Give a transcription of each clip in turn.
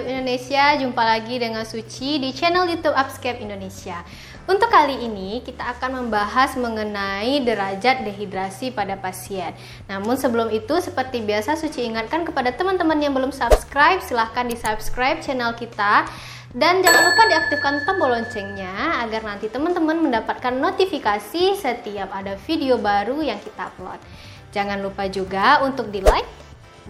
Upscape Indonesia, jumpa lagi dengan Suci di channel YouTube Upscape Indonesia. Untuk kali ini kita akan membahas mengenai derajat dehidrasi pada pasien. Namun sebelum itu seperti biasa Suci ingatkan kepada teman-teman yang belum subscribe silahkan di subscribe channel kita dan jangan lupa diaktifkan tombol loncengnya agar nanti teman-teman mendapatkan notifikasi setiap ada video baru yang kita upload. Jangan lupa juga untuk di like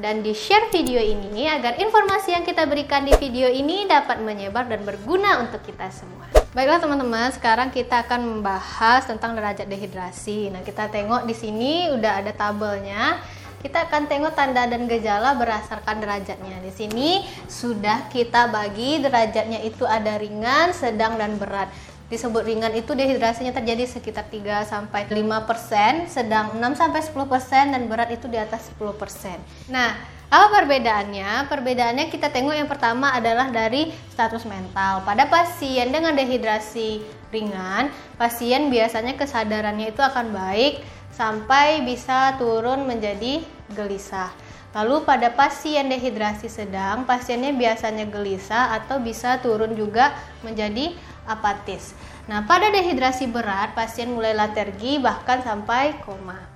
dan di-share video ini agar informasi yang kita berikan di video ini dapat menyebar dan berguna untuk kita semua. Baiklah teman-teman, sekarang kita akan membahas tentang derajat dehidrasi. Nah, kita tengok di sini udah ada tabelnya. Kita akan tengok tanda dan gejala berdasarkan derajatnya. Di sini sudah kita bagi derajatnya itu ada ringan, sedang dan berat disebut ringan itu dehidrasinya terjadi sekitar 3 sampai 5%, sedang 6 sampai 10% dan berat itu di atas 10%. Nah, apa perbedaannya? Perbedaannya kita tengok yang pertama adalah dari status mental. Pada pasien dengan dehidrasi ringan, pasien biasanya kesadarannya itu akan baik sampai bisa turun menjadi gelisah. Lalu pada pasien dehidrasi sedang, pasiennya biasanya gelisah atau bisa turun juga menjadi apatis. Nah, pada dehidrasi berat, pasien mulai latergi bahkan sampai koma.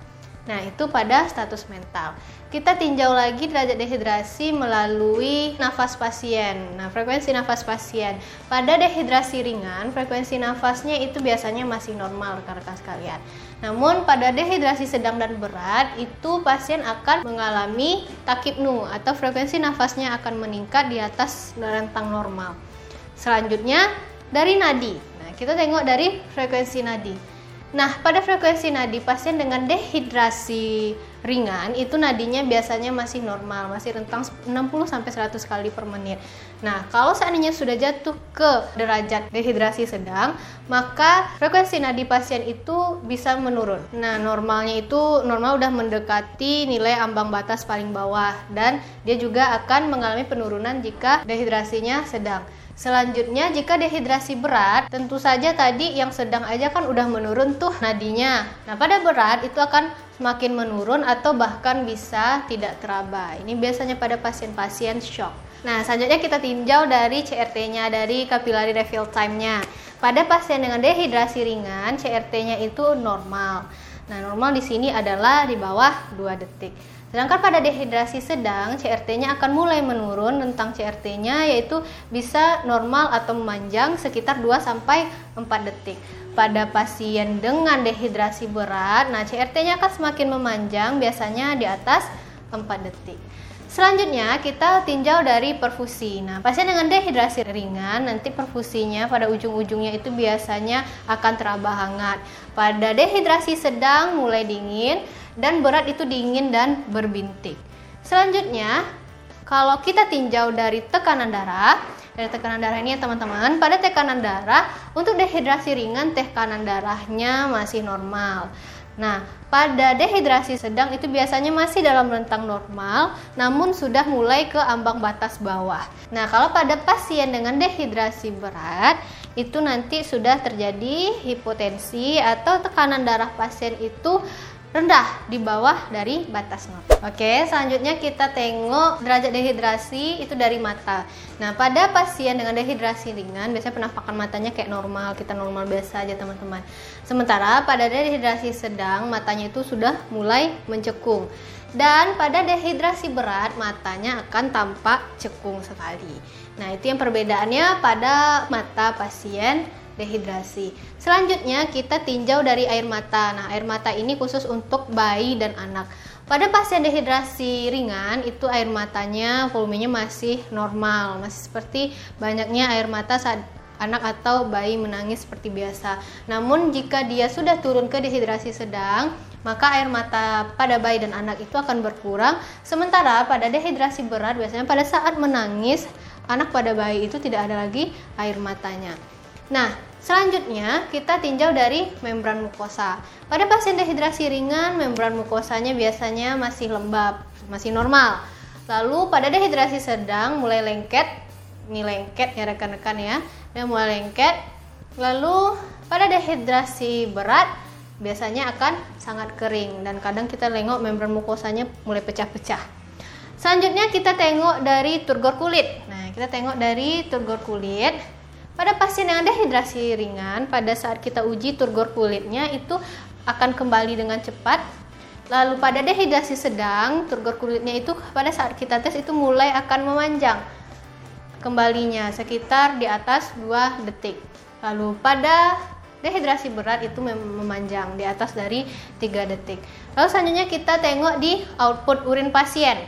Nah, itu pada status mental. Kita tinjau lagi derajat dehidrasi melalui nafas pasien. Nah, frekuensi nafas pasien. Pada dehidrasi ringan, frekuensi nafasnya itu biasanya masih normal rekan-rekan sekalian. Namun pada dehidrasi sedang dan berat, itu pasien akan mengalami takipnu atau frekuensi nafasnya akan meningkat di atas rentang normal. Selanjutnya dari nadi. Nah, kita tengok dari frekuensi nadi. Nah, pada frekuensi nadi pasien dengan dehidrasi ringan itu nadinya biasanya masih normal, masih rentang 60 sampai 100 kali per menit. Nah, kalau seandainya sudah jatuh ke derajat dehidrasi sedang, maka frekuensi nadi pasien itu bisa menurun. Nah, normalnya itu normal udah mendekati nilai ambang batas paling bawah dan dia juga akan mengalami penurunan jika dehidrasinya sedang. Selanjutnya jika dehidrasi berat, tentu saja tadi yang sedang aja kan udah menurun tuh nadinya. Nah, pada berat itu akan semakin menurun atau bahkan bisa tidak teraba. Ini biasanya pada pasien-pasien shock. Nah, selanjutnya kita tinjau dari CRT-nya, dari capillary refill time-nya. Pada pasien dengan dehidrasi ringan, CRT-nya itu normal. Nah, normal di sini adalah di bawah 2 detik. Sedangkan pada dehidrasi sedang, CRT-nya akan mulai menurun tentang CRT-nya yaitu bisa normal atau memanjang sekitar 2 sampai 4 detik. Pada pasien dengan dehidrasi berat, nah CRT-nya akan semakin memanjang biasanya di atas 4 detik. Selanjutnya kita tinjau dari perfusi. Nah, pasien dengan dehidrasi ringan nanti perfusinya pada ujung-ujungnya itu biasanya akan teraba hangat. Pada dehidrasi sedang mulai dingin, dan berat itu dingin dan berbintik. Selanjutnya, kalau kita tinjau dari tekanan darah, dari tekanan darah ini ya teman-teman, pada tekanan darah untuk dehidrasi ringan tekanan darahnya masih normal. Nah, pada dehidrasi sedang itu biasanya masih dalam rentang normal, namun sudah mulai ke ambang batas bawah. Nah, kalau pada pasien dengan dehidrasi berat, itu nanti sudah terjadi hipotensi atau tekanan darah pasien itu rendah di bawah dari batas normal. Oke, selanjutnya kita tengok derajat dehidrasi itu dari mata. Nah, pada pasien dengan dehidrasi ringan biasanya penampakan matanya kayak normal, kita normal biasa aja teman-teman. Sementara pada dehidrasi sedang matanya itu sudah mulai mencekung. Dan pada dehidrasi berat matanya akan tampak cekung sekali. Nah, itu yang perbedaannya pada mata pasien dehidrasi. Selanjutnya kita tinjau dari air mata. Nah, air mata ini khusus untuk bayi dan anak. Pada pasien dehidrasi ringan itu air matanya volumenya masih normal, masih seperti banyaknya air mata saat anak atau bayi menangis seperti biasa. Namun jika dia sudah turun ke dehidrasi sedang, maka air mata pada bayi dan anak itu akan berkurang. Sementara pada dehidrasi berat biasanya pada saat menangis, anak pada bayi itu tidak ada lagi air matanya. Nah, selanjutnya kita tinjau dari membran mukosa. Pada pasien dehidrasi ringan, membran mukosanya biasanya masih lembab, masih normal. Lalu pada dehidrasi sedang mulai lengket, ini lengket ya rekan-rekan ya, dan mulai lengket. Lalu pada dehidrasi berat biasanya akan sangat kering dan kadang kita lengok membran mukosanya mulai pecah-pecah. Selanjutnya kita tengok dari turgor kulit. Nah, kita tengok dari turgor kulit. Pada pasien yang dehidrasi ringan, pada saat kita uji turgor kulitnya itu akan kembali dengan cepat. Lalu pada dehidrasi sedang, turgor kulitnya itu pada saat kita tes itu mulai akan memanjang. Kembalinya sekitar di atas 2 detik. Lalu pada dehidrasi berat itu memanjang di atas dari 3 detik. Lalu selanjutnya kita tengok di output urin pasien.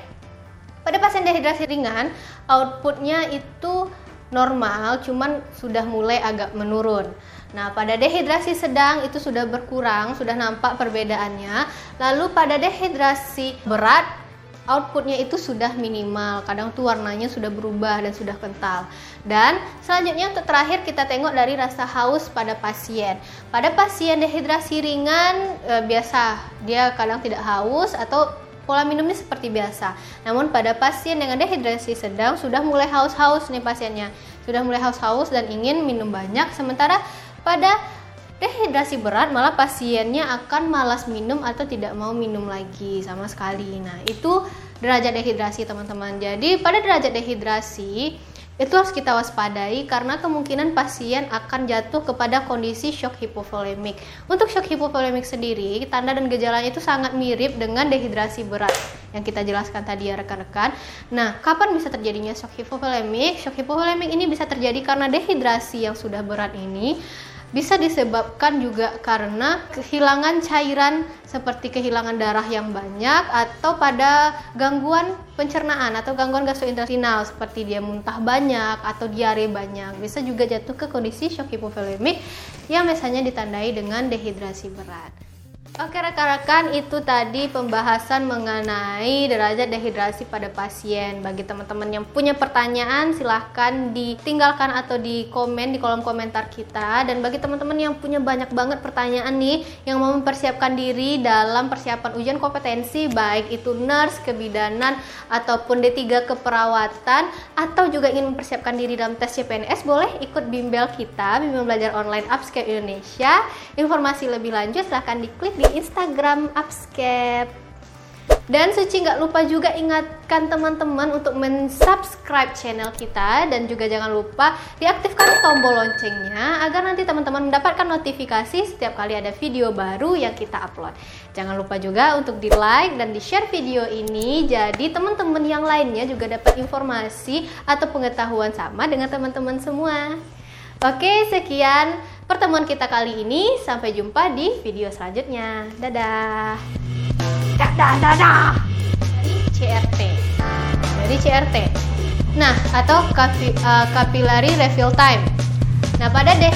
Pada pasien dehidrasi ringan, outputnya itu normal, cuman sudah mulai agak menurun. Nah, pada dehidrasi sedang itu sudah berkurang, sudah nampak perbedaannya. Lalu pada dehidrasi berat outputnya itu sudah minimal kadang tuh warnanya sudah berubah dan sudah kental dan selanjutnya untuk terakhir kita tengok dari rasa haus pada pasien pada pasien dehidrasi ringan e, biasa dia kadang tidak haus atau pola minumnya seperti biasa namun pada pasien dengan dehidrasi sedang sudah mulai haus-haus nih pasiennya sudah mulai haus-haus dan ingin minum banyak sementara pada dehidrasi berat malah pasiennya akan malas minum atau tidak mau minum lagi sama sekali. Nah, itu derajat dehidrasi teman-teman. Jadi, pada derajat dehidrasi itu harus kita waspadai karena kemungkinan pasien akan jatuh kepada kondisi shock hipovolemik. Untuk shock hipovolemik sendiri, tanda dan gejalanya itu sangat mirip dengan dehidrasi berat yang kita jelaskan tadi ya rekan-rekan. Nah, kapan bisa terjadinya shock hipovolemik? Shock hipovolemik ini bisa terjadi karena dehidrasi yang sudah berat ini bisa disebabkan juga karena kehilangan cairan seperti kehilangan darah yang banyak atau pada gangguan pencernaan atau gangguan gastrointestinal seperti dia muntah banyak atau diare banyak bisa juga jatuh ke kondisi shock hipovolemik yang biasanya ditandai dengan dehidrasi berat. Oke rekan-rekan itu tadi pembahasan mengenai derajat dehidrasi pada pasien. Bagi teman-teman yang punya pertanyaan silahkan ditinggalkan atau di komen di kolom komentar kita. Dan bagi teman-teman yang punya banyak banget pertanyaan nih yang mau mempersiapkan diri dalam persiapan ujian kompetensi baik itu nurse, kebidanan ataupun D3 keperawatan atau juga ingin mempersiapkan diri dalam tes CPNS boleh ikut bimbel kita, bimbel belajar online Upscape Indonesia. Informasi lebih lanjut silahkan diklik di Instagram Upscape. Dan Suci nggak lupa juga ingatkan teman-teman untuk mensubscribe channel kita dan juga jangan lupa diaktifkan tombol loncengnya agar nanti teman-teman mendapatkan notifikasi setiap kali ada video baru yang kita upload. Jangan lupa juga untuk di like dan di share video ini jadi teman-teman yang lainnya juga dapat informasi atau pengetahuan sama dengan teman-teman semua. Oke, sekian pertemuan kita kali ini. Sampai jumpa di video selanjutnya. Dadah. Dadah, dadah. Dari CRT. Dari CRT. Nah, atau kapi, uh, capillary refill time. Nah, pada deh